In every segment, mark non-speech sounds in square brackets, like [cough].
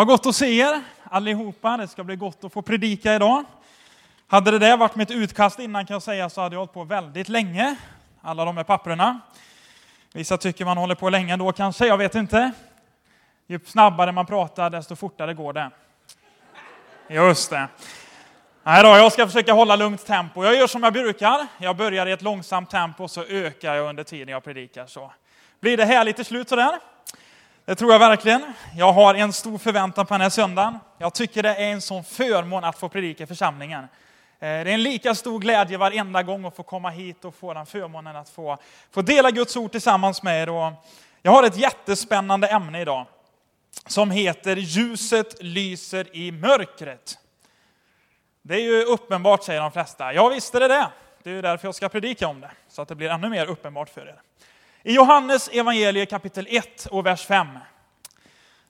Vad gott att se er allihopa. Det ska bli gott att få predika idag. Hade det där varit mitt utkast innan kan jag säga så hade jag hållit på väldigt länge. Alla de här papperna. Vissa tycker man håller på länge då kanske, jag vet inte. Ju snabbare man pratar desto fortare går det. Just det. Nej då, jag ska försöka hålla lugnt tempo. Jag gör som jag brukar. Jag börjar i ett långsamt tempo så ökar jag under tiden jag predikar. Så blir det härligt till slut sådär. Det tror jag verkligen. Jag har en stor förväntan på den här söndagen. Jag tycker det är en sån förmån att få predika i församlingen. Eh, det är en lika stor glädje varenda gång att få komma hit och få den förmånen att få, få dela Guds ord tillsammans med er. Och jag har ett jättespännande ämne idag som heter Ljuset lyser i mörkret. Det är ju uppenbart, säger de flesta. Ja, visst är det det. Det är därför jag ska predika om det, så att det blir ännu mer uppenbart för er. I Johannes evangelie kapitel 1 och vers 5.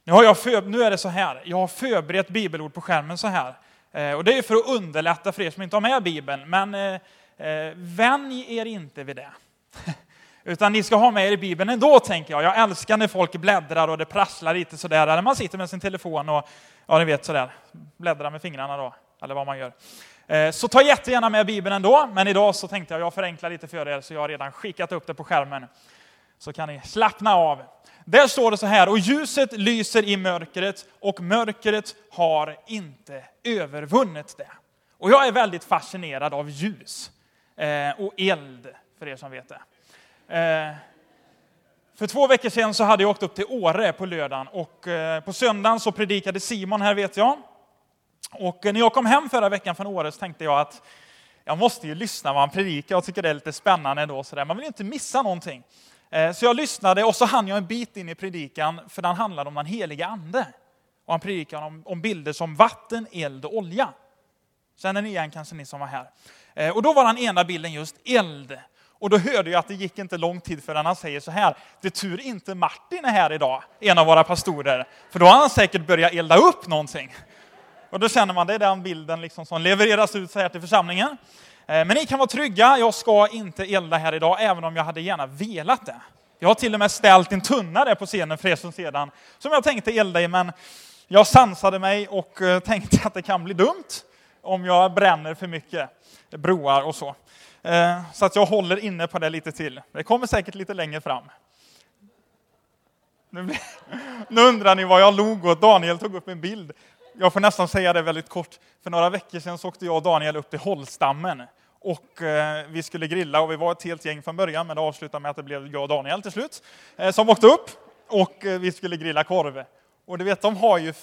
Nu, har jag för, nu är det så här, jag har förberett bibelord på skärmen så här. Eh, och det är för att underlätta för er som inte har med Bibeln, men eh, eh vänj er inte vid det. [laughs] Utan ni ska ha med er Bibeln ändå, tänker jag. Jag älskar när folk bläddrar och det prasslar lite sådär, eller man sitter med sin telefon och, ja ni vet sådär, bläddrar med fingrarna då, eller vad man gör. Eh, så ta jättegärna med Bibeln ändå, men idag så tänkte jag jag förenklar lite för er, så jag har redan skickat upp det på skärmen så kan ni slappna av. Där står det så här, och ljuset lyser i mörkret och mörkret har inte övervunnit det. Och jag är väldigt fascinerad av ljus eh, och eld, för er som vet det. Eh, för två veckor sedan så hade jag åkt upp till Åre på lördagen och eh, på söndagen så predikade Simon här vet jag. Och eh, när jag kom hem förra veckan från Åre så tänkte jag att jag måste ju lyssna vad han predikar. Jag tycker det är lite spännande då. sådär. Man vill ju inte missa någonting. Eh, så jag lyssnade och så hann jag en bit in i predikan, för den handlade om den heliga ande. Och han predikade om, om bilder som vatten, eld och olja. Känner ni igen kanske ni som var här? Eh, och då var den ena bilden just eld. Och då hörde jag att det gick inte lång tid förrän han säger så här, det tur inte Martin är här idag, en av våra pastorer, för då har han säkert börjat elda upp någonting. Och då känner man, det är den bilden liksom som levereras ut så här till församlingen. Eh, men ni kan vara trygga, jag ska inte elda här idag, även om jag hade gärna velat det. Jag har till och med ställt en tunna där på scenen för er som sedan, som jag tänkte elda i, men jag sansade mig och eh, tänkte att det kan bli dumt om jag bränner för mycket broar och så. Eh, så att jag håller inne på det lite till. Det kommer säkert lite längre fram. [laughs] Nu, undrar ni vad jag log åt. Daniel tog upp en bild. Jag får nästan säga det väldigt kort. För några veckor sedan så åkte jag och Daniel upp till Hållstammen och eh, vi skulle grilla och vi var ett helt gäng från början, men det avslutade med att det blev jag och Daniel till slut, eh, som åkte upp och eh, vi skulle grilla korv. Och du vet, de har ju, eh,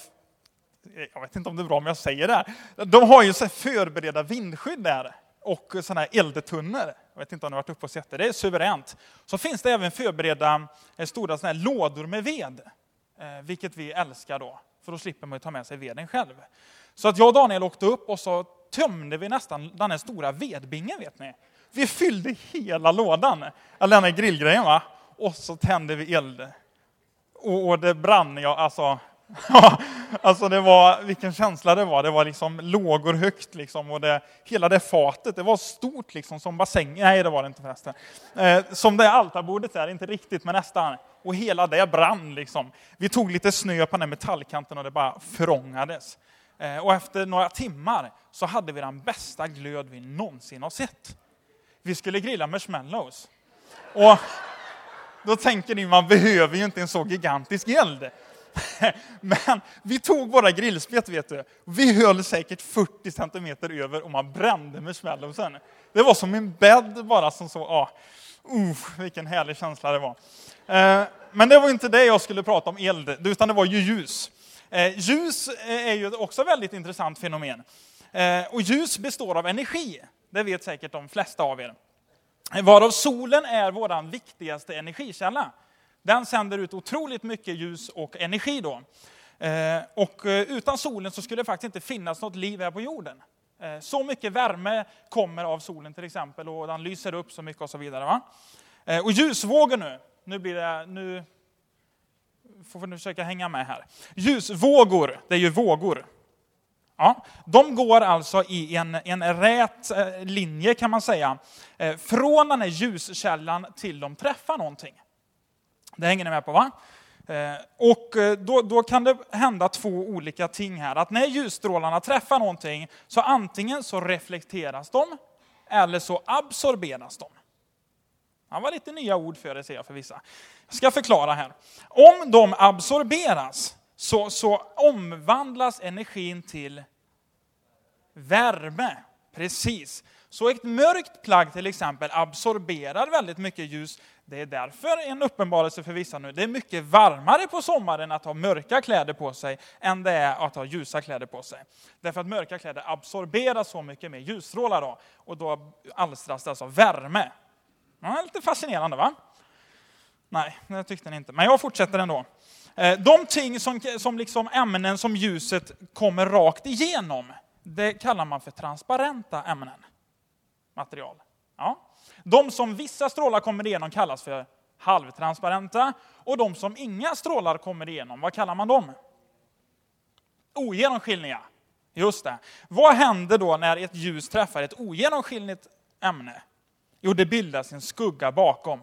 jag vet inte om det är bra om jag säger det här, de har ju så förberedda vindskydd där och sådana här eldtunnor. Jag vet inte om ni har varit uppe och sett det, det är suveränt. Så finns det även förberedda eh, stora såna här lådor med ved, eh, vilket vi älskar då, för då slipper man ju ta med sig veden själv. Så att jag och Daniel åkte upp och så tömde vi nästan den här stora vedbingen, vet ni. Vi fyllde hela lådan, eller den här grillgrejen va. Och så tände vi eld. Och, och det brann, ja alltså. [laughs] alltså det var, vilken känsla det var. Det var liksom lågor högt liksom. Och det, hela det fatet, det var stort liksom som bassängen. Nej, det var det inte förresten. Eh, som det altarbordet är, inte riktigt men nästan. Och hela det brann liksom. Vi tog lite snö på den här metallkanten och det bara förångades. Eh, och efter några timmar så hade vi den bästa glöd vi någonsin har sett. Vi skulle grilla marshmallows. Och då tänker ni, man behöver ju inte en så gigantisk eld. [laughs] Men vi tog våra grillspett, vet du. Vi höll säkert 40 centimeter över och man brände marshmallowsen. Det var som en bädd bara som så, ah, uh, vilken härlig känsla det var. Eh, men det var inte det jag skulle prata om eld, utan det var ju ljus. Eh, ljus eh, är ju också ett väldigt intressant fenomen. Eh, och ljus består av energi, det vet säkert de flesta av er. Varav solen är vår viktigaste energikälla. Den sänder ut otroligt mycket ljus och energi då. Och utan solen så skulle det faktiskt inte finnas något liv här på jorden. Så mycket värme kommer av solen till exempel och den lyser upp så mycket och så vidare. Va? Och ljusvågor nu, nu blir det, nu får ni försöka hänga med här. Ljusvågor, det är ju vågor. Ja, de går alltså i en, en rät eh, linje kan man säga, eh, från den här ljuskällan till de träffar någonting. Det hänger ni med på va? Eh, och då, då, kan det hända två olika ting här. Att när ljusstrålarna träffar någonting så antingen så reflekteras de eller så absorberas de. Det var lite nya ord för det ser jag för vissa. Jag ska förklara här. Om de absorberas så, så omvandlas energin till värme. Precis. Så ett mörkt plagg till exempel absorberar väldigt mycket ljus. Det är därför en uppenbarelse för vissa nu. Det är mycket varmare på sommaren att ha mörka kläder på sig än det är att ha ljusa kläder på sig. Därför att mörka kläder absorberar så mycket mer ljusstrålar då, och då alstras det alltså värme. Ja, lite fascinerande va? Nej, det tyckte ni inte. Men jag fortsätter ändå. Eh, de ting som, som liksom ämnen som ljuset kommer rakt igenom, det kallar man för transparenta ämnen. Material. Ja. De som vissa strålar kommer igenom kallas för halvtransparenta. Och de som inga strålar kommer igenom, vad kallar man dem? Ogenomskinliga. Just det. Vad händer då när ett ljus träffar ett ogenomskinligt ämne? Jo, det bildas en skugga bakom.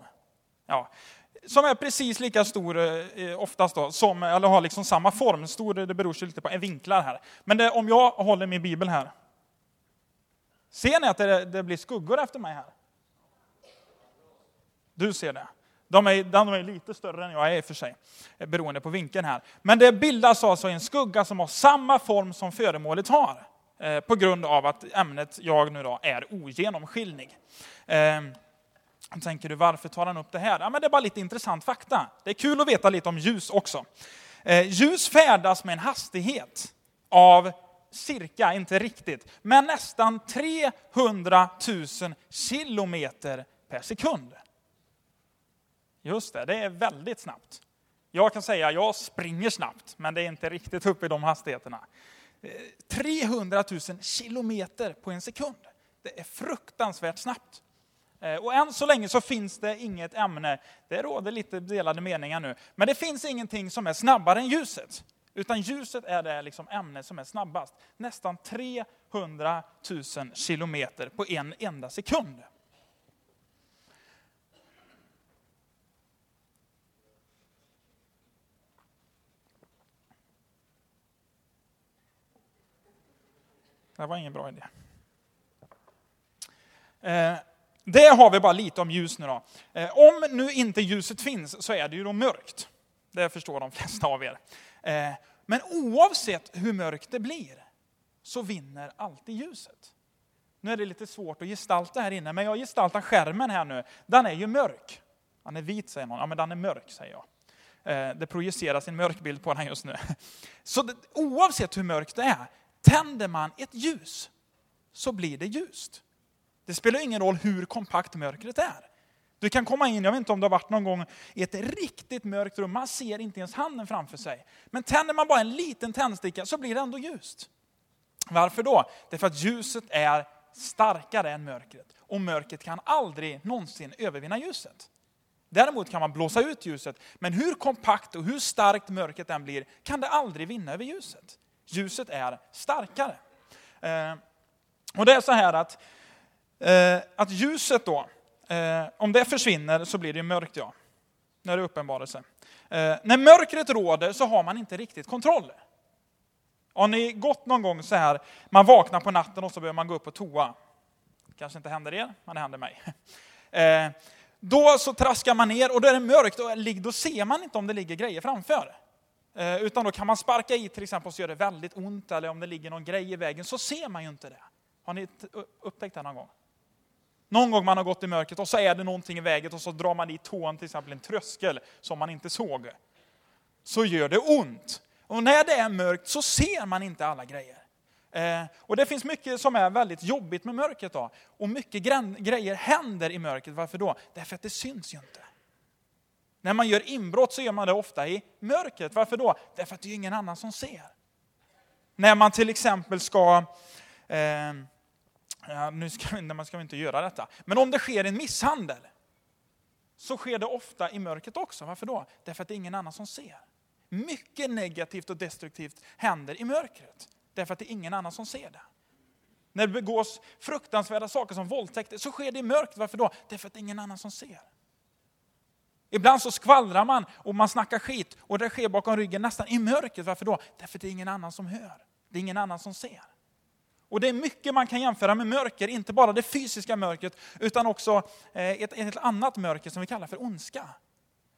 Ja, som är precis lika stor eh, oftast då, som, eller har liksom samma form. Stor, det beror lite på vinklar här. Men det, om jag håller min bibel här. Ser ni att det, det blir skuggor efter mig här? Du ser det. De är, de är lite större än jag är i och för sig, eh, beroende på vinkeln här. Men det bildas alltså en skugga som har samma form som föremålet har. Eh, på grund av att ämnet jag nu då är ogenomskinlig. Eh, tänker du, varför tar han upp det här? Ja, men det är bara lite intressant fakta. Det är kul att veta lite om ljus också. Eh, ljus färdas med en hastighet av cirka, inte riktigt, men nästan 300 000 kilometer per sekund. Just det, det är väldigt snabbt. Jag kan säga att jag springer snabbt, men det är inte riktigt uppe i de hastigheterna. Ehm, 300 000 kilometer på en sekund. Det är fruktansvärt snabbt. Eh, och än så länge så finns det inget ämne, det råder lite delade meningar nu, men det finns ingenting som är snabbare än ljuset. Utan ljuset är det liksom ämne som är snabbast. Nästan 300 000 kilometer på en enda sekund. Det var ingen bra idé. Eh, det har vi bara lite om ljus nu då. Eh, om nu inte ljuset finns så är det ju då mörkt. Det förstår de flesta av er. Eh, men oavsett hur mörkt det blir så vinner alltid ljuset. Nu är det lite svårt att gestalta här inne, men jag gestaltar skärmen här nu. Den är ju mörk. Den är vit säger någon. Ja, men den är mörk säger jag. Eh, det projiceras en mörk bild på den just nu. [laughs] Så det, oavsett hur mörkt det är Tänder man ett ljus så blir det ljust. Det spelar ingen roll hur kompakt mörkret är. Du kan komma in, jag vet inte om du har varit någon gång i ett riktigt mörkt rum, man ser inte ens handen framför sig. Men tänder man bara en liten tändsticka så blir det ändå ljust. Varför då? Därför att ljuset är starkare än mörkret. Och mörkret kan aldrig någonsin övervinna ljuset. Däremot kan man blåsa ut ljuset, men hur kompakt och hur starkt mörkret än blir kan det aldrig vinna över ljuset. Ljuset är starkare. Eh, och det är så här att, Eh, att ljuset då, eh, om det försvinner så blir det mörkt ja. När det är uppenbarelse. Eh, när mörkret råder så har man inte riktigt kontroll. Har ni gått någon gång så här, man vaknar på natten och så behöver man gå upp på toa. Kanske inte händer er, men det händer mig. [laughs] Eh, då så traskar man ner och då är det mörkt och då ser man inte om det ligger grejer framför. Eh, utan då kan man sparka i till exempel och så gör det väldigt ont eller om det ligger någon grej i vägen så ser man ju inte det. Har ni upptäckt det någon gång? Någon gång man har gått i mörkret och så är det någonting i vägen och så drar man i tån till exempel en tröskel som man inte såg. Så gör det ont. Och när det är mörkt så ser man inte alla grejer. Eh, och det finns mycket som är väldigt jobbigt med mörkret. Då. Och mycket grejer händer i mörkret. Varför då? Därför att det syns ju inte. När man gör inbrott så gör man det ofta i mörkret. Varför då? Därför att det är ingen annan som ser. När man till exempel ska, eh, ja, nu ska, man ska inte göra detta, men om det sker en misshandel så sker det ofta i mörkret också. Varför då? Därför att det är ingen annan som ser. Mycket negativt och destruktivt händer i mörkret. Därför att det är ingen annan som ser det. När det begås fruktansvärda saker som våldtäkter så sker det i mörkret. Varför då? Därför att det är ingen annan som ser. Ibland så skvallrar man och man snackar skit och det sker bakom ryggen nästan i mörkret. Varför då? Därför att det är ingen annan som hör. Det är ingen annan som ser. Och det är mycket man kan jämföra med mörker, inte bara det fysiska mörkret, utan också eh, ett, ett annat mörker som vi kallar för ondska.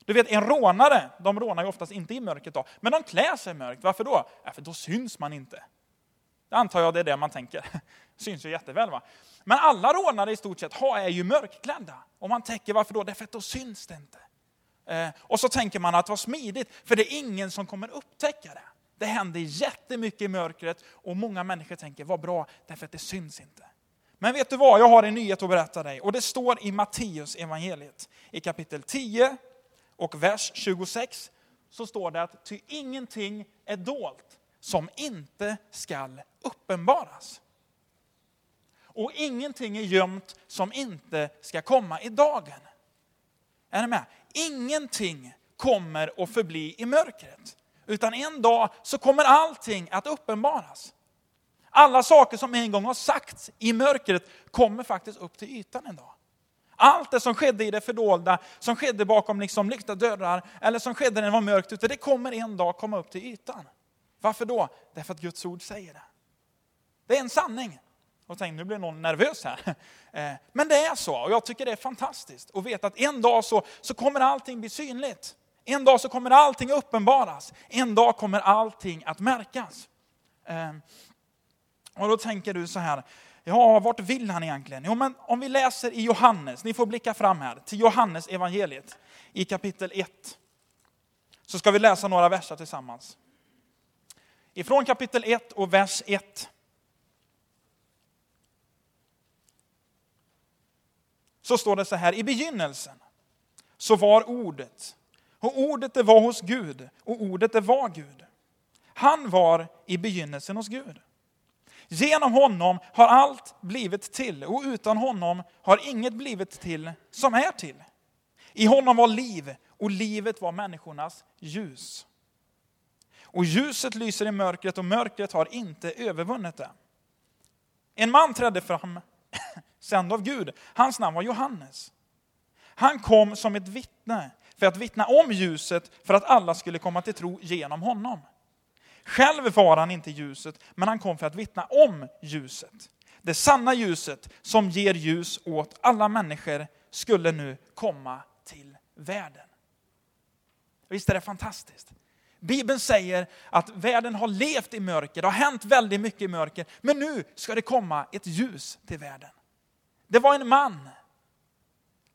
Du vet, en rånare, de rånar ju oftast inte i mörkret då, men de klär sig i mörkt. Varför då? Ja, för då syns man inte. Det antar jag det är det man tänker. [laughs] syns ju jätteväl va? Men alla rånare i stort sett är ju mörkklädda. Och man tänker varför då? Därför att då syns det inte. Eh, och så tänker man att vad smidigt, för det är ingen som kommer upptäcka det. Det händer jättemycket i mörkret och många människor tänker, vad bra, därför att det syns inte. Men vet du vad, jag har en nyhet att berätta dig. Och det står i Matteus evangeliet i kapitel 10 och vers 26. Så står det att ty ingenting är dolt som inte skall uppenbaras. Och ingenting är gömt som inte ska komma i dagen. Är ni med? Ingenting kommer att förbli i mörkret. Utan en dag så kommer allting att uppenbaras. Alla saker som en gång har sagts i mörkret kommer faktiskt upp till ytan en dag. Allt det som skedde i det fördolda, som skedde bakom liksom lyckta dörrar, eller som skedde när det var mörkt ute, det kommer en dag komma upp till ytan. Varför då? Därför att Guds ord säger det. Det är en sanning. Och tänk, nu blir någon nervös här. [laughs] Eh, men det är så, och jag tycker det är fantastiskt att veta att en dag så, så kommer allting bli synligt. En dag så kommer allting uppenbaras. En dag kommer allting att märkas. Ehm, och då tänker du så här, ja, vart vill han egentligen? Jo, men om vi läser i Johannes, ni får blicka fram här, till Johannes evangeliet i kapitel 1. Så ska vi läsa några verser tillsammans. Ifrån kapitel 1 och vers 1. Så står det så här, i begynnelsen så var ordet, och ordet det var hos Gud, och ordet det var Gud. Han var i begynnelsen hos Gud. Genom honom har allt blivit till, och utan honom har inget blivit till som är till. I honom var liv, och livet var människornas ljus. Och ljuset lyser i mörkret, och mörkret har inte övervunnit det. En man trädde fram, [coughs] sänd av Gud. Hans namn var Johannes. Han kom som ett vittne för att vittna om ljuset för att alla skulle komma till tro genom honom. Själv var han inte ljuset, men han kom för att vittna om ljuset. Det sanna ljuset som ger ljus åt alla människor skulle nu komma till världen. Visst är det fantastiskt? Bibeln säger att världen har levt i mörker, det har hänt väldigt mycket i mörker, men nu ska det komma ett ljus till världen. Det var en man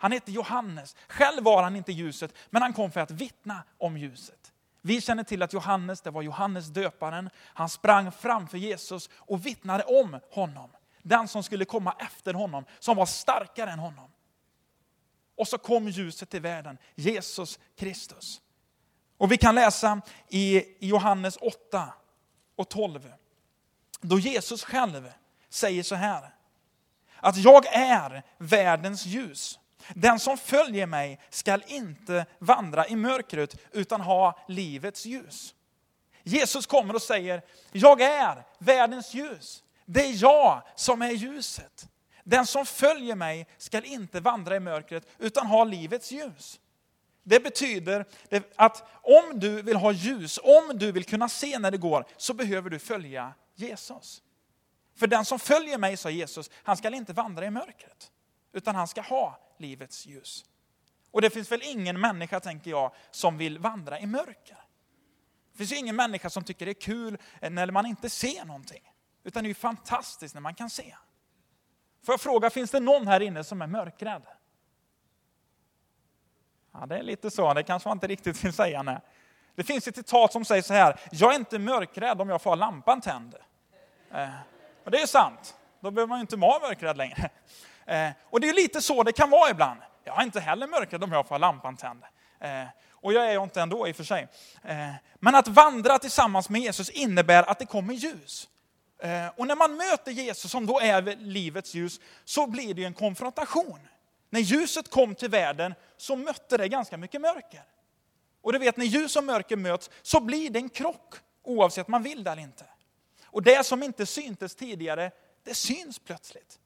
han hette Johannes. Själv var han inte ljuset, men han kom för att vittna om ljuset. Vi känner till att Johannes, det var Johannes döparen. Han sprang framför Jesus och vittnade om honom. Den som skulle komma efter honom, som var starkare än honom. Och så kom ljuset till världen, Jesus Kristus. Och vi kan läsa i Johannes 8 och 12, då Jesus själv säger så här, att jag är världens ljus. Den som följer mig skall inte vandra i mörkret utan ha livets ljus. Jesus kommer och säger, jag är världens ljus. Det är jag som är ljuset. Den som följer mig skall inte vandra i mörkret utan ha livets ljus. Det betyder att om du vill ha ljus, om du vill kunna se när det går, så behöver du följa Jesus. För den som följer mig, sa Jesus, han skall inte vandra i mörkret, utan han ska ha livets ljus. Och det finns väl ingen människa, tänker jag, som vill vandra i mörker. Det finns ju ingen människa som tycker det är kul när man inte ser någonting. Utan det är ju fantastiskt när man kan se. Får jag fråga, finns det någon här inne som är mörkrädd? Ja, det är lite så, det kanske man inte riktigt vill säga. Nej. Det finns ett citat som säger så här, jag är inte mörkrädd om jag får ha lampan tänd. Eh, och det är sant, då behöver man ju inte vara mörkrädd längre. Eh, och det är lite så det kan vara ibland. Jag är inte heller mörkrädd om jag får lampan tänd. Eh, och jag är ju inte ändå i och för sig. Eh, men att vandra tillsammans med Jesus innebär att det kommer ljus. Eh, och när man möter Jesus, som då är livets ljus, så blir det en konfrontation. När ljuset kom till världen så mötte det ganska mycket mörker. Och du vet, när ljus och mörker möts så blir det en krock, oavsett om man vill det eller inte. Och det som inte syntes tidigare, det syns plötsligt.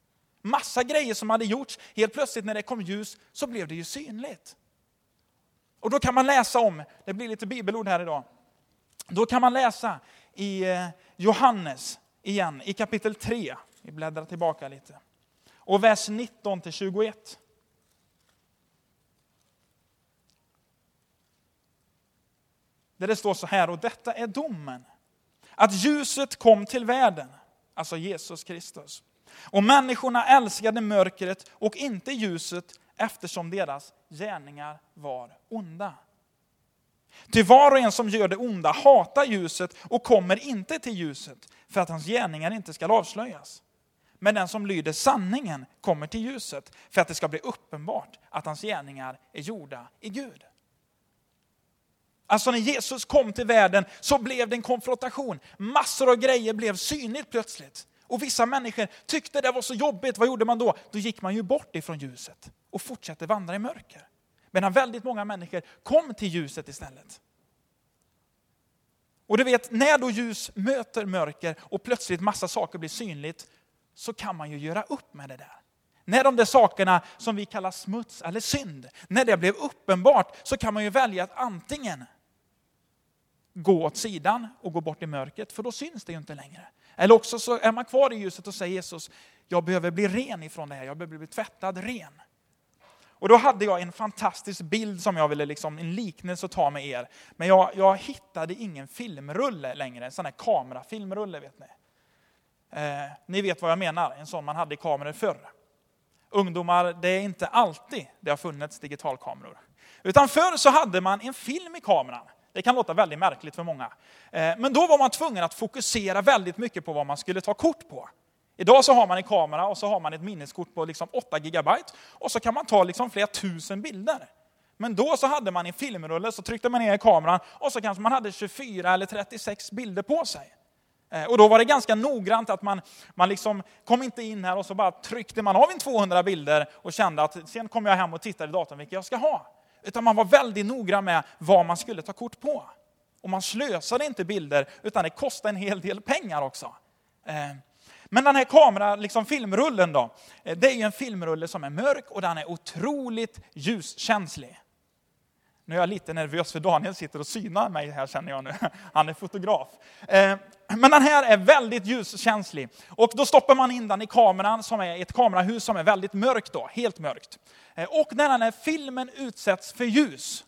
Massa grejer som hade gjorts, helt plötsligt när det kom ljus så blev det ju synligt. Och då kan man läsa om, det blir lite bibelord här idag, då kan man läsa i eh, Johannes igen, i kapitel 3. Vi bläddrar tillbaka lite. Och vers 19 till 21. Där det står så här, och detta är domen. Att ljuset kom till världen, alltså Jesus Kristus. Och människorna älskade mörkret och inte ljuset eftersom deras gärningar var onda. Ty var och en som gör det onda hatar ljuset och kommer inte till ljuset för att hans gärningar inte skall avslöjas. Men den som lyder sanningen kommer till ljuset för att det ska bli uppenbart att hans gärningar är gjorda i Gud. Alltså när Jesus kom till världen så blev det en konfrontation. Massor av grejer blev synligt plötsligt. Och vissa människor tyckte det var så jobbigt, vad gjorde man då? Då gick man ju bort ifrån ljuset och fortsatte vandra i mörker. Medan väldigt många människor kom till ljuset istället. Och du vet, när då ljus möter mörker och plötsligt massa saker blir synligt, så kan man ju göra upp med det där. När de där sakerna som vi kallar smuts eller synd, när det blev uppenbart så kan man ju välja att antingen gå åt sidan och gå bort i mörkret, för då syns det ju inte längre. Eller också så är man kvar i ljuset och säger Jesus, jag behöver bli ren ifrån det här, jag behöver bli tvättad ren. Och då hade jag en fantastisk bild som jag ville, liksom, en liknelse att ta med er. Men jag, jag hittade ingen filmrulle längre, en sån här kamerafilmrulle vet ni. Eh, ni vet vad jag menar, en sån man hade i kameror förr. Ungdomar, det är inte alltid det har funnits digitalkameror. Utan förr så hade man en film i kameran. Det kan låta väldigt märkligt för många. Eh, men då var man tvungen att fokusera väldigt mycket på vad man skulle ta kort på. Idag så har man en kamera och så har man ett minneskort på liksom 8 gigabyte och så kan man ta liksom flera tusen bilder. Men då så hade man en filmrulle, så tryckte man ner kameran och så kanske man hade 24 eller 36 bilder på sig. Eh, och då var det ganska noggrant att man, man liksom kom inte in här och så bara tryckte man av en 200 bilder och kände att sen kommer jag hem och tittar i datorn vilka jag ska ha. Utan man var väldigt noggrann med vad man skulle ta kort på. Och man slösade inte bilder, utan det kostade en hel del pengar också. Eh, men den här kamera, liksom filmrullen då, eh, det är ju en filmrulle som är mörk och den är otroligt ljuskänslig. Nu är jag lite nervös för Daniel sitter och synar mig här känner jag nu. [laughs] Han är fotograf. Eh, men den här är väldigt ljuskänslig. Och då stoppar man in den i kameran som är ett kamerahus som är väldigt mörkt då, helt mörkt. Eh, och när den här filmen utsätts för ljus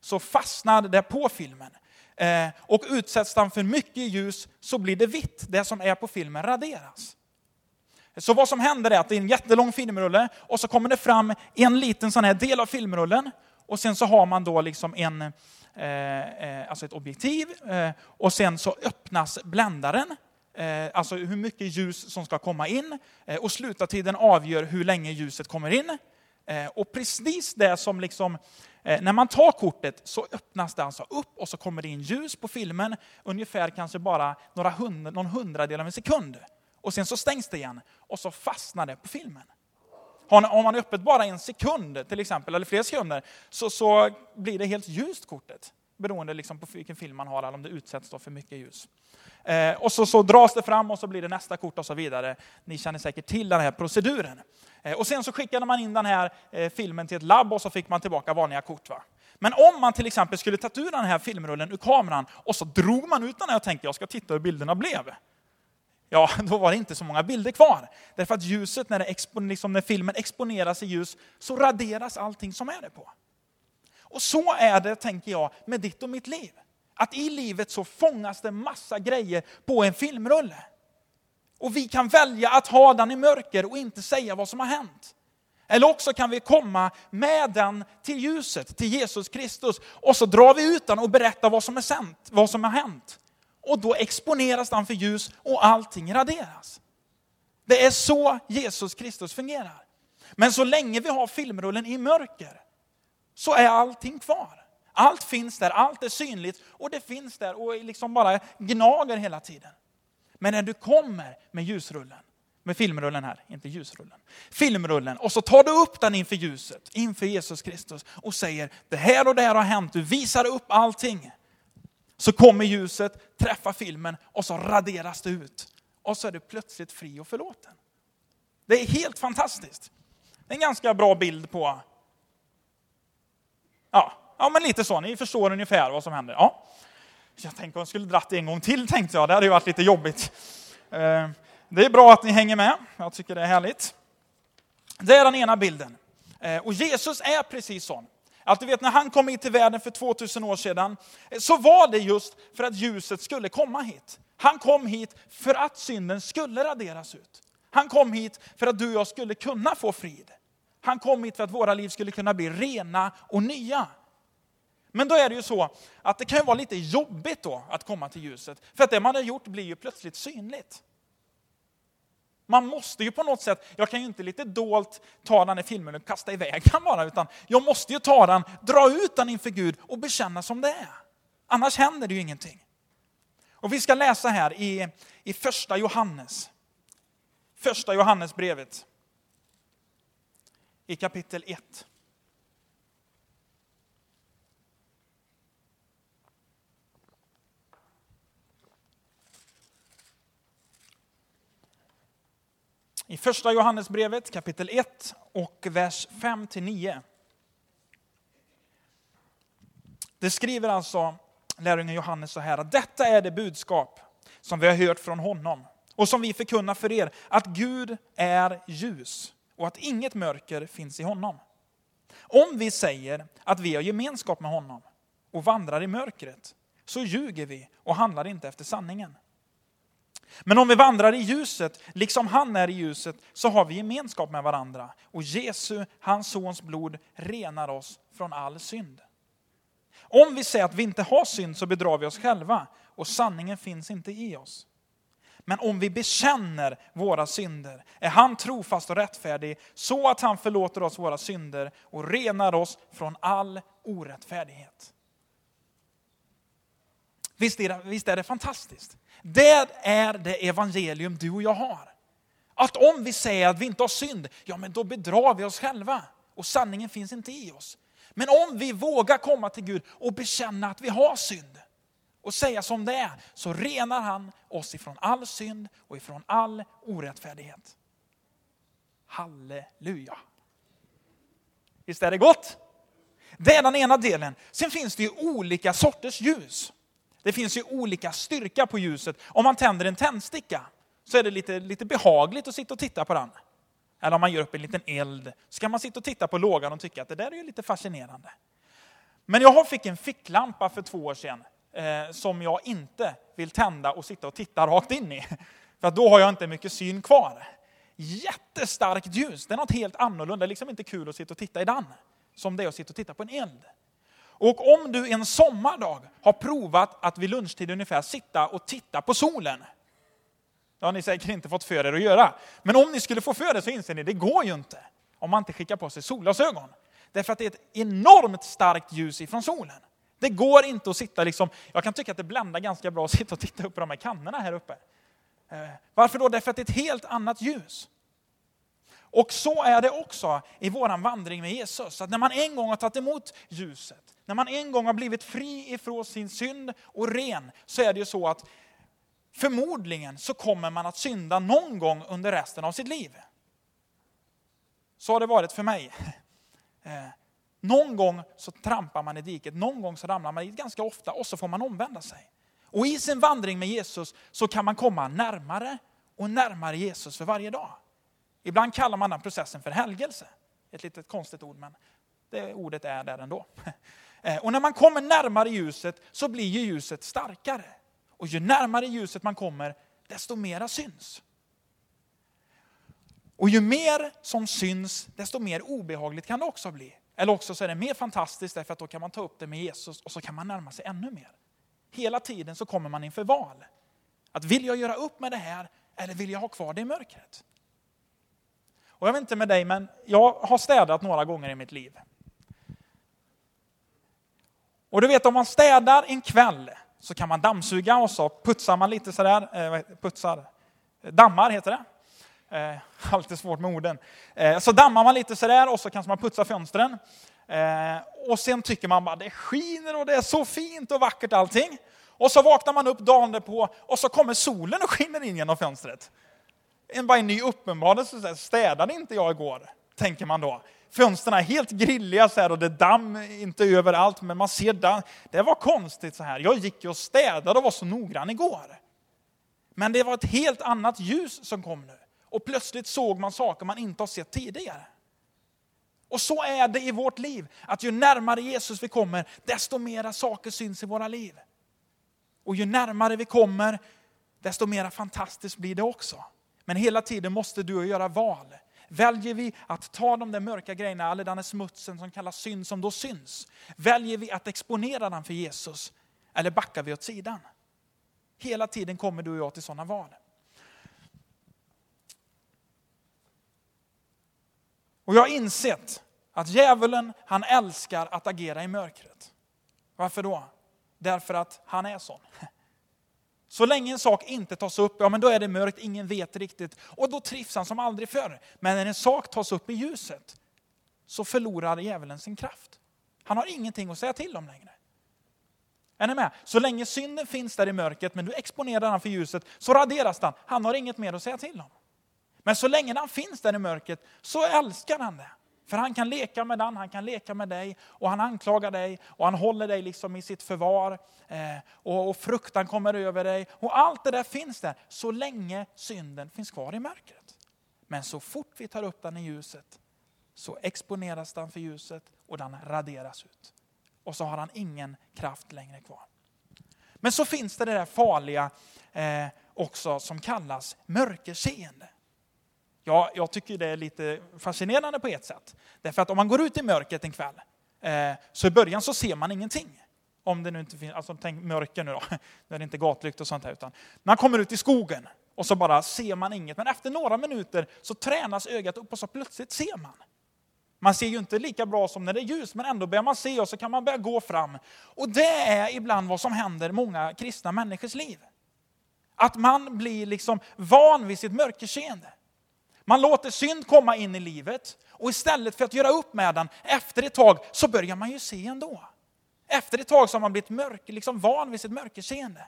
så fastnar det på filmen. Eh, och utsätts den för mycket ljus så blir det vitt. Det som är på filmen raderas. Så vad som händer är att det är en jättelång filmrulle och så kommer det fram en liten sån här del av filmrullen och sen så har man då liksom en, eh, eh alltså ett objektiv eh, och sen så öppnas bländaren eh, alltså hur mycket ljus som ska komma in. Och slutartiden avgör hur länge ljuset kommer in. Och precis det som liksom när man tar kortet så öppnas det alltså upp och så kommer det in ljus på filmen, ungefär kanske bara några hund, någon hundradel av en sekund. Och sen så stängs det igen och så fastnar det på filmen. Om man är öppet bara en sekund till exempel, eller flera sekunder, så, så blir det helt ljust kortet. Beroende liksom på vilken film man har, eller om det utsätts för mycket ljus. Eh, och så, så dras det fram och så blir det nästa kort och så vidare. Ni känner säkert till den här proceduren. Eh, och sen så skickade man in den här eh, filmen till ett labb och så fick man tillbaka vanliga kort. Va? Men om man till exempel skulle tagit ur den här filmrullen ur kameran och så drog man ut den här och tänkte jag ska titta hur bilderna blev. Ja, [laughs] då var det inte så många bilder kvar. Därför att ljuset, när, det liksom när filmen exponeras i ljus, så raderas allting som är det på. Och så är det, tänker jag, med ditt och mitt liv. Att i livet så fångas det massa grejer på en filmrulle. Och vi kan välja att ha den i mörker och inte säga vad som har hänt. Eller också kan vi komma med den till ljuset, till Jesus Kristus, och så drar vi ut den och berättar vad som, är sänt, vad som har hänt. Och då exponeras den för ljus och allting raderas. Det är så Jesus Kristus fungerar. Men så länge vi har filmrullen i mörker, så är allting kvar. Allt finns där, allt är synligt och det finns där och liksom bara gnager hela tiden. Men när du kommer med ljusrullen, med filmrullen här, inte ljusrullen, filmrullen, och så tar du upp den inför ljuset, inför Jesus Kristus och säger det här och det här har hänt, du visar upp allting. Så kommer ljuset, träffar filmen och så raderas det ut. Och så är du plötsligt fri och förlåten. Det är helt fantastiskt. Det är en ganska bra bild på ja, Ja, men lite så. Ni förstår ungefär vad som händer. Ja. Jag tänkte att jag skulle dratt en gång till, tänkte jag. Det hade ju varit lite jobbigt. Eh, det är bra att ni hänger med. Jag tycker det är härligt. Det är den ena bilden. Eh, och Jesus är precis sån. Att du vet när han kom hit till världen för 2000 år sedan, så var det just för att ljuset skulle komma hit. Han kom hit för att synden skulle raderas ut. Han kom hit för att du och jag skulle kunna få frid. Han kom hit för att våra liv skulle kunna bli rena och nya. Men då är det ju så att det kan vara lite jobbigt då att komma till ljuset. För att det man har gjort blir ju plötsligt synligt. Man måste ju på något sätt, jag kan ju inte lite dolt ta den i filmen och kasta iväg den bara, utan jag måste ju ta den, dra ut den inför Gud och bekänna som det är. Annars händer det ju ingenting. Och vi ska läsa här i, i första Johannes. Första Johannesbrevet. I kapitel 1. I första Johannesbrevet kapitel 1 och vers 5-9. Det skriver alltså lärjungen Johannes så här att detta är det budskap som vi har hört från honom och som vi förkunnar för er, att Gud är ljus och att inget mörker finns i honom. Om vi säger att vi har gemenskap med honom och vandrar i mörkret, så ljuger vi och handlar inte efter sanningen. Men om vi vandrar i ljuset, liksom han är i ljuset, så har vi gemenskap med varandra. Och Jesu, hans sons blod, renar oss från all synd. Om vi säger att vi inte har synd så bedrar vi oss själva och sanningen finns inte i oss. Men om vi bekänner våra synder är han trofast och rättfärdig så att han förlåter oss våra synder och renar oss från all orättfärdighet. Visst är det, visst är det fantastiskt? Det är det evangelium du och jag har. Att om vi säger att vi inte har synd, ja men då bedrar vi oss själva och sanningen finns inte i oss. Men om vi vågar komma till Gud och bekänna att vi har synd och säga som det är, så renar han oss ifrån all synd och ifrån all orättfärdighet. Halleluja! Visst är det gott? Det är den ena delen. Sen finns det ju olika sorters ljus. Det finns ju olika styrka på ljuset. Om man tänder en tändsticka så är det lite, lite behagligt att sitta och titta på den. Eller om man gör upp en liten eld så kan man sitta och titta på lågan och tycka att det där är ju lite fascinerande. Men jag fick en ficklampa för två år sedan eh, som jag inte vill tända och sitta och titta rakt in i. För då har jag inte mycket syn kvar. Jättestarkt ljus, det är något helt annorlunda. Det är liksom inte kul att sitta och titta i den. Som det är att sitta och titta på en eld. Och om du en sommardag har provat att vid lunchtid ungefär sitta och titta på solen. Det har ni säkert inte fått för er att göra. Men om ni skulle få för er så inser ni, det går ju inte. Om man inte skickar på sig solglasögon. Därför att det är ett enormt starkt ljus ifrån solen. Det går inte att sitta liksom, jag kan tycka att det bländar ganska bra att sitta och titta upp på de här kannorna här uppe. Eh, varför då? Därför att det är ett helt annat ljus. Och så är det också i vår vandring med Jesus. Att när man en gång har tagit emot ljuset, när man en gång har blivit fri ifrån sin synd och ren, så är det ju så att förmodligen så kommer man att synda någon gång under resten av sitt liv. Så har det varit för mig. Eh, någon gång så trampar man i diket, någon gång så ramlar man i ganska ofta och så får man omvända sig. Och i sin vandring med Jesus så kan man komma närmare och närmare Jesus för varje dag. Ibland kallar man den processen för helgelse. Ett litet konstigt ord, men det ordet är där ändå. Eh, och när man kommer närmare ljuset så blir ju ljuset starkare. Och ju närmare ljuset man kommer, desto mera syns. Och ju mer som syns, desto mer obehagligt kan det också bli. Eller också så är det mer fantastiskt därför att då kan man ta upp det med Jesus och så kan man närma sig ännu mer. Hela tiden så kommer man inför val. Att vill jag göra upp med det här eller vill jag ha kvar det i mörkret? Och jag vet inte med dig, men jag har städat några gånger i mitt liv. Och du vet om man städar en kväll så kan man dammsuga och så putsar man lite sådär, eh, putsar, dammar heter det. Eh, [laughs] alltid svårt med orden. Eh, så dammar man lite sådär och så kanske man putsar fönstren. Eh, och sen tycker man bara det skiner och det är så fint och vackert allting. Och så vaknar man upp dagen på och så kommer solen och skiner in genom fönstret. En, bara en ny uppenbarelse, städade inte jag igår? Tänker man då. fönstren är helt grilliga så här och det är damm inte överallt, men man ser damm. Det var konstigt så här. Jag gick och städade och var så noggrann igår. Men det var ett helt annat ljus som kom nu. Och plötsligt såg man saker man inte har sett tidigare. Och så är det i vårt liv, att ju närmare Jesus vi kommer, desto mera saker syns i våra liv. Och ju närmare vi kommer, desto mera fantastiskt blir det också. Men hela tiden måste du göra val. Väljer vi att ta de där mörka grejerna, all den där smutsen som kallas synd som då syns. Väljer vi att exponera den för Jesus, eller backar vi åt sidan? Hela tiden kommer du och jag till sådana val. Och jag har insett att djävulen, han älskar att agera i mörkret. Varför då? Därför att han är sån. Så länge en sak inte tas upp, ja men då är det mörkt, ingen vet riktigt. Och då trivs han som aldrig förr. Men när en sak tas upp i ljuset, så förlorar djävulen sin kraft. Han har ingenting att säga till om längre. Är ni med? Så länge synden finns där i mörkret, men du exponerar den för ljuset, så raderas den. Han har inget mer att säga till om. Men så länge den finns där i mörkret, så älskar han det. För han kan leka med den, han kan leka med dig och han anklagar dig och han håller dig liksom i sitt förvar. Eh, och, och fruktan kommer över dig. Och allt det där finns där så länge synden finns kvar i mörkret. Men så fort vi tar upp den i ljuset så exponeras den för ljuset och den raderas ut. Och så har han ingen kraft längre kvar. Men så finns det det där farliga eh, också som kallas mörkerseende. Ja, jag tycker det är lite fascinerande på ett sätt. Därför att om man går ut i mörkret en kväll, eh, så i början så ser man ingenting. Om det nu inte finns, alltså tänk mörker nu då, [laughs] det är inte gatlykt och sånt här. Utan man kommer ut i skogen och så bara ser man inget. Men efter några minuter så tränas ögat upp och så plötsligt ser man. Man ser ju inte lika bra som när det är ljus, men ändå börjar man se och så kan man börja gå fram. Och det är ibland vad som händer många kristna människors liv. Att man blir liksom van vid sitt mörkerseende. Man låter synd komma in i livet och istället för att göra upp med den, efter ett tag så börjar man ju se ändå. Efter ett tag så har man blivit mörk, liksom van vid sitt mörkerseende.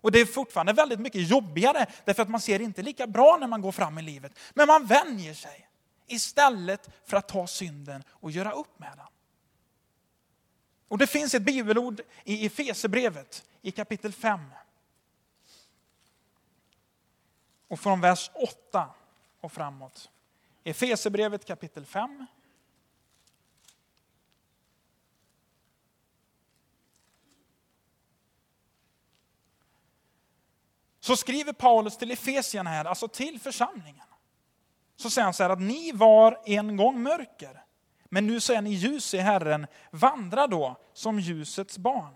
Och det är fortfarande väldigt mycket jobbigare därför att man ser inte lika bra när man går fram i livet. Men man vänjer sig istället för att ta synden och göra upp med den. Och det finns ett bibelord i Efesebrevet i kapitel 5. Och från vers 8 och framåt. Efesebrevet kapitel 5. Så skriver Paulus till Efesierna här, alltså till församlingen. Så säger han så här att ni var en gång mörker, men nu så är ni ljus i Herren. Vandra då som ljusets barn.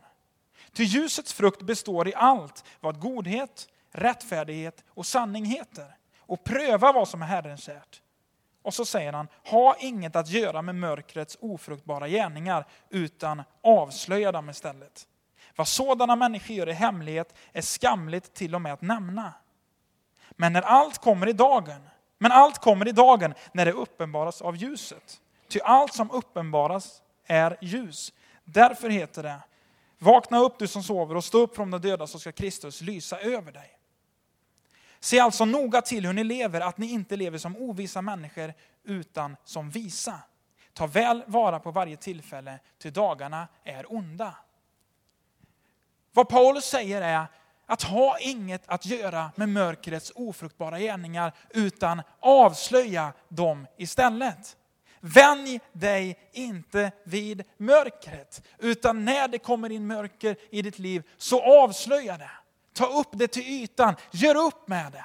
Ty ljusets frukt består i allt vad godhet, rättfärdighet och sanning heter och pröva vad som är Herren kärt. Och så säger han, ha inget att göra med mörkrets ofruktbara gärningar, utan avslöja dem istället. Vad sådana människor gör i hemlighet är skamligt till och med att nämna. Men när allt kommer i dagen, men allt kommer i dagen när det uppenbaras av ljuset. Ty allt som uppenbaras är ljus. Därför heter det, vakna upp du som sover och stå upp från de döda så ska Kristus lysa över dig. Se alltså noga till hur ni lever, att ni inte lever som ovisa människor utan som visa. Ta väl vara på varje tillfälle, ty dagarna är onda. Vad Paulus säger är att ha inget att göra med mörkrets ofruktbara gärningar, utan avslöja dem istället. Vänj dig inte vid mörkret, utan när det kommer in mörker i ditt liv, så avslöja det. Ta upp det till ytan, gör upp med det.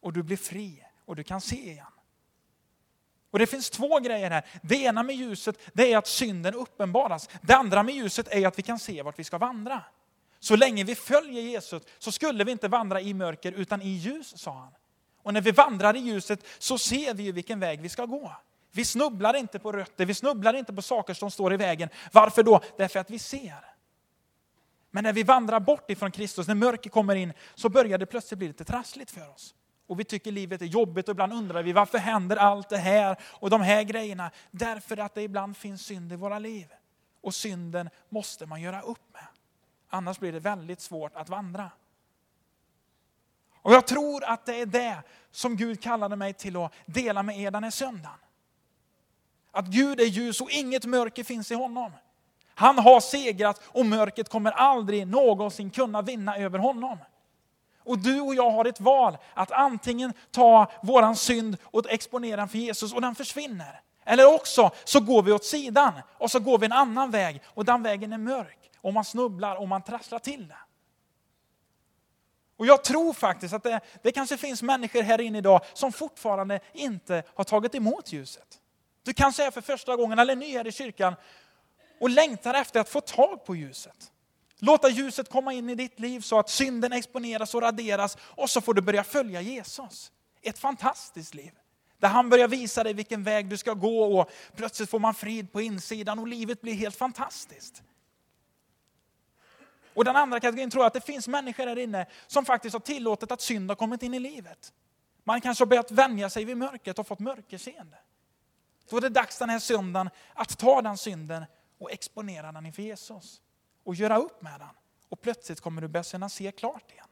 Och du blir fri och du kan se igen. Och det finns två grejer här. Det ena med ljuset det är att synden uppenbaras. Det andra med ljuset är att vi kan se vart vi ska vandra. Så länge vi följer Jesus så skulle vi inte vandra i mörker utan i ljus, sa han. Och när vi vandrar i ljuset så ser vi ju vilken väg vi ska gå. Vi snubblar inte på rötter, vi snubblar inte på saker som står i vägen. Varför då? Därför att vi ser. Men när vi vandrar bort ifrån Kristus, när mörker kommer in, så börjar det plötsligt bli lite trassligt för oss. Och vi tycker livet är jobbigt och ibland undrar vi varför händer allt det här och de här grejerna? Därför att det ibland finns synd i våra liv. Och synden måste man göra upp med. Annars blir det väldigt svårt att vandra. Och jag tror att det är det som Gud kallade mig till att dela med er den här söndagen. Att Gud är ljus och inget mörker finns i honom. Han har segrat och mörkret kommer aldrig någonsin kunna vinna över honom. Och du och jag har ett val att antingen ta våran synd och exponera den för Jesus och den försvinner. Eller också så går vi åt sidan och så går vi en annan väg och den vägen är mörk och man snubblar och man trasslar till det. Och jag tror faktiskt att det, det kanske finns människor här inne idag som fortfarande inte har tagit emot ljuset. Du kanske är för första gången eller ny här i kyrkan och längtar efter att få tag på ljuset. Låta ljuset komma in i ditt liv så att synden exponeras och raderas och så får du börja följa Jesus. Ett fantastiskt liv. Där han börjar visa dig vilken väg du ska gå och plötsligt får man frid på insidan och livet blir helt fantastiskt. Och den andra kategorin tror jag att det finns människor där inne som faktiskt har tillåtit att synd har kommit in i livet. Man kanske har börjat vänja sig vid mörkret och fått mörkerseende. Då är det dags den här söndagen att ta den synden och exponera den inför Jesus. Och göra upp med den. Och plötsligt kommer du börja kunna se klart igen.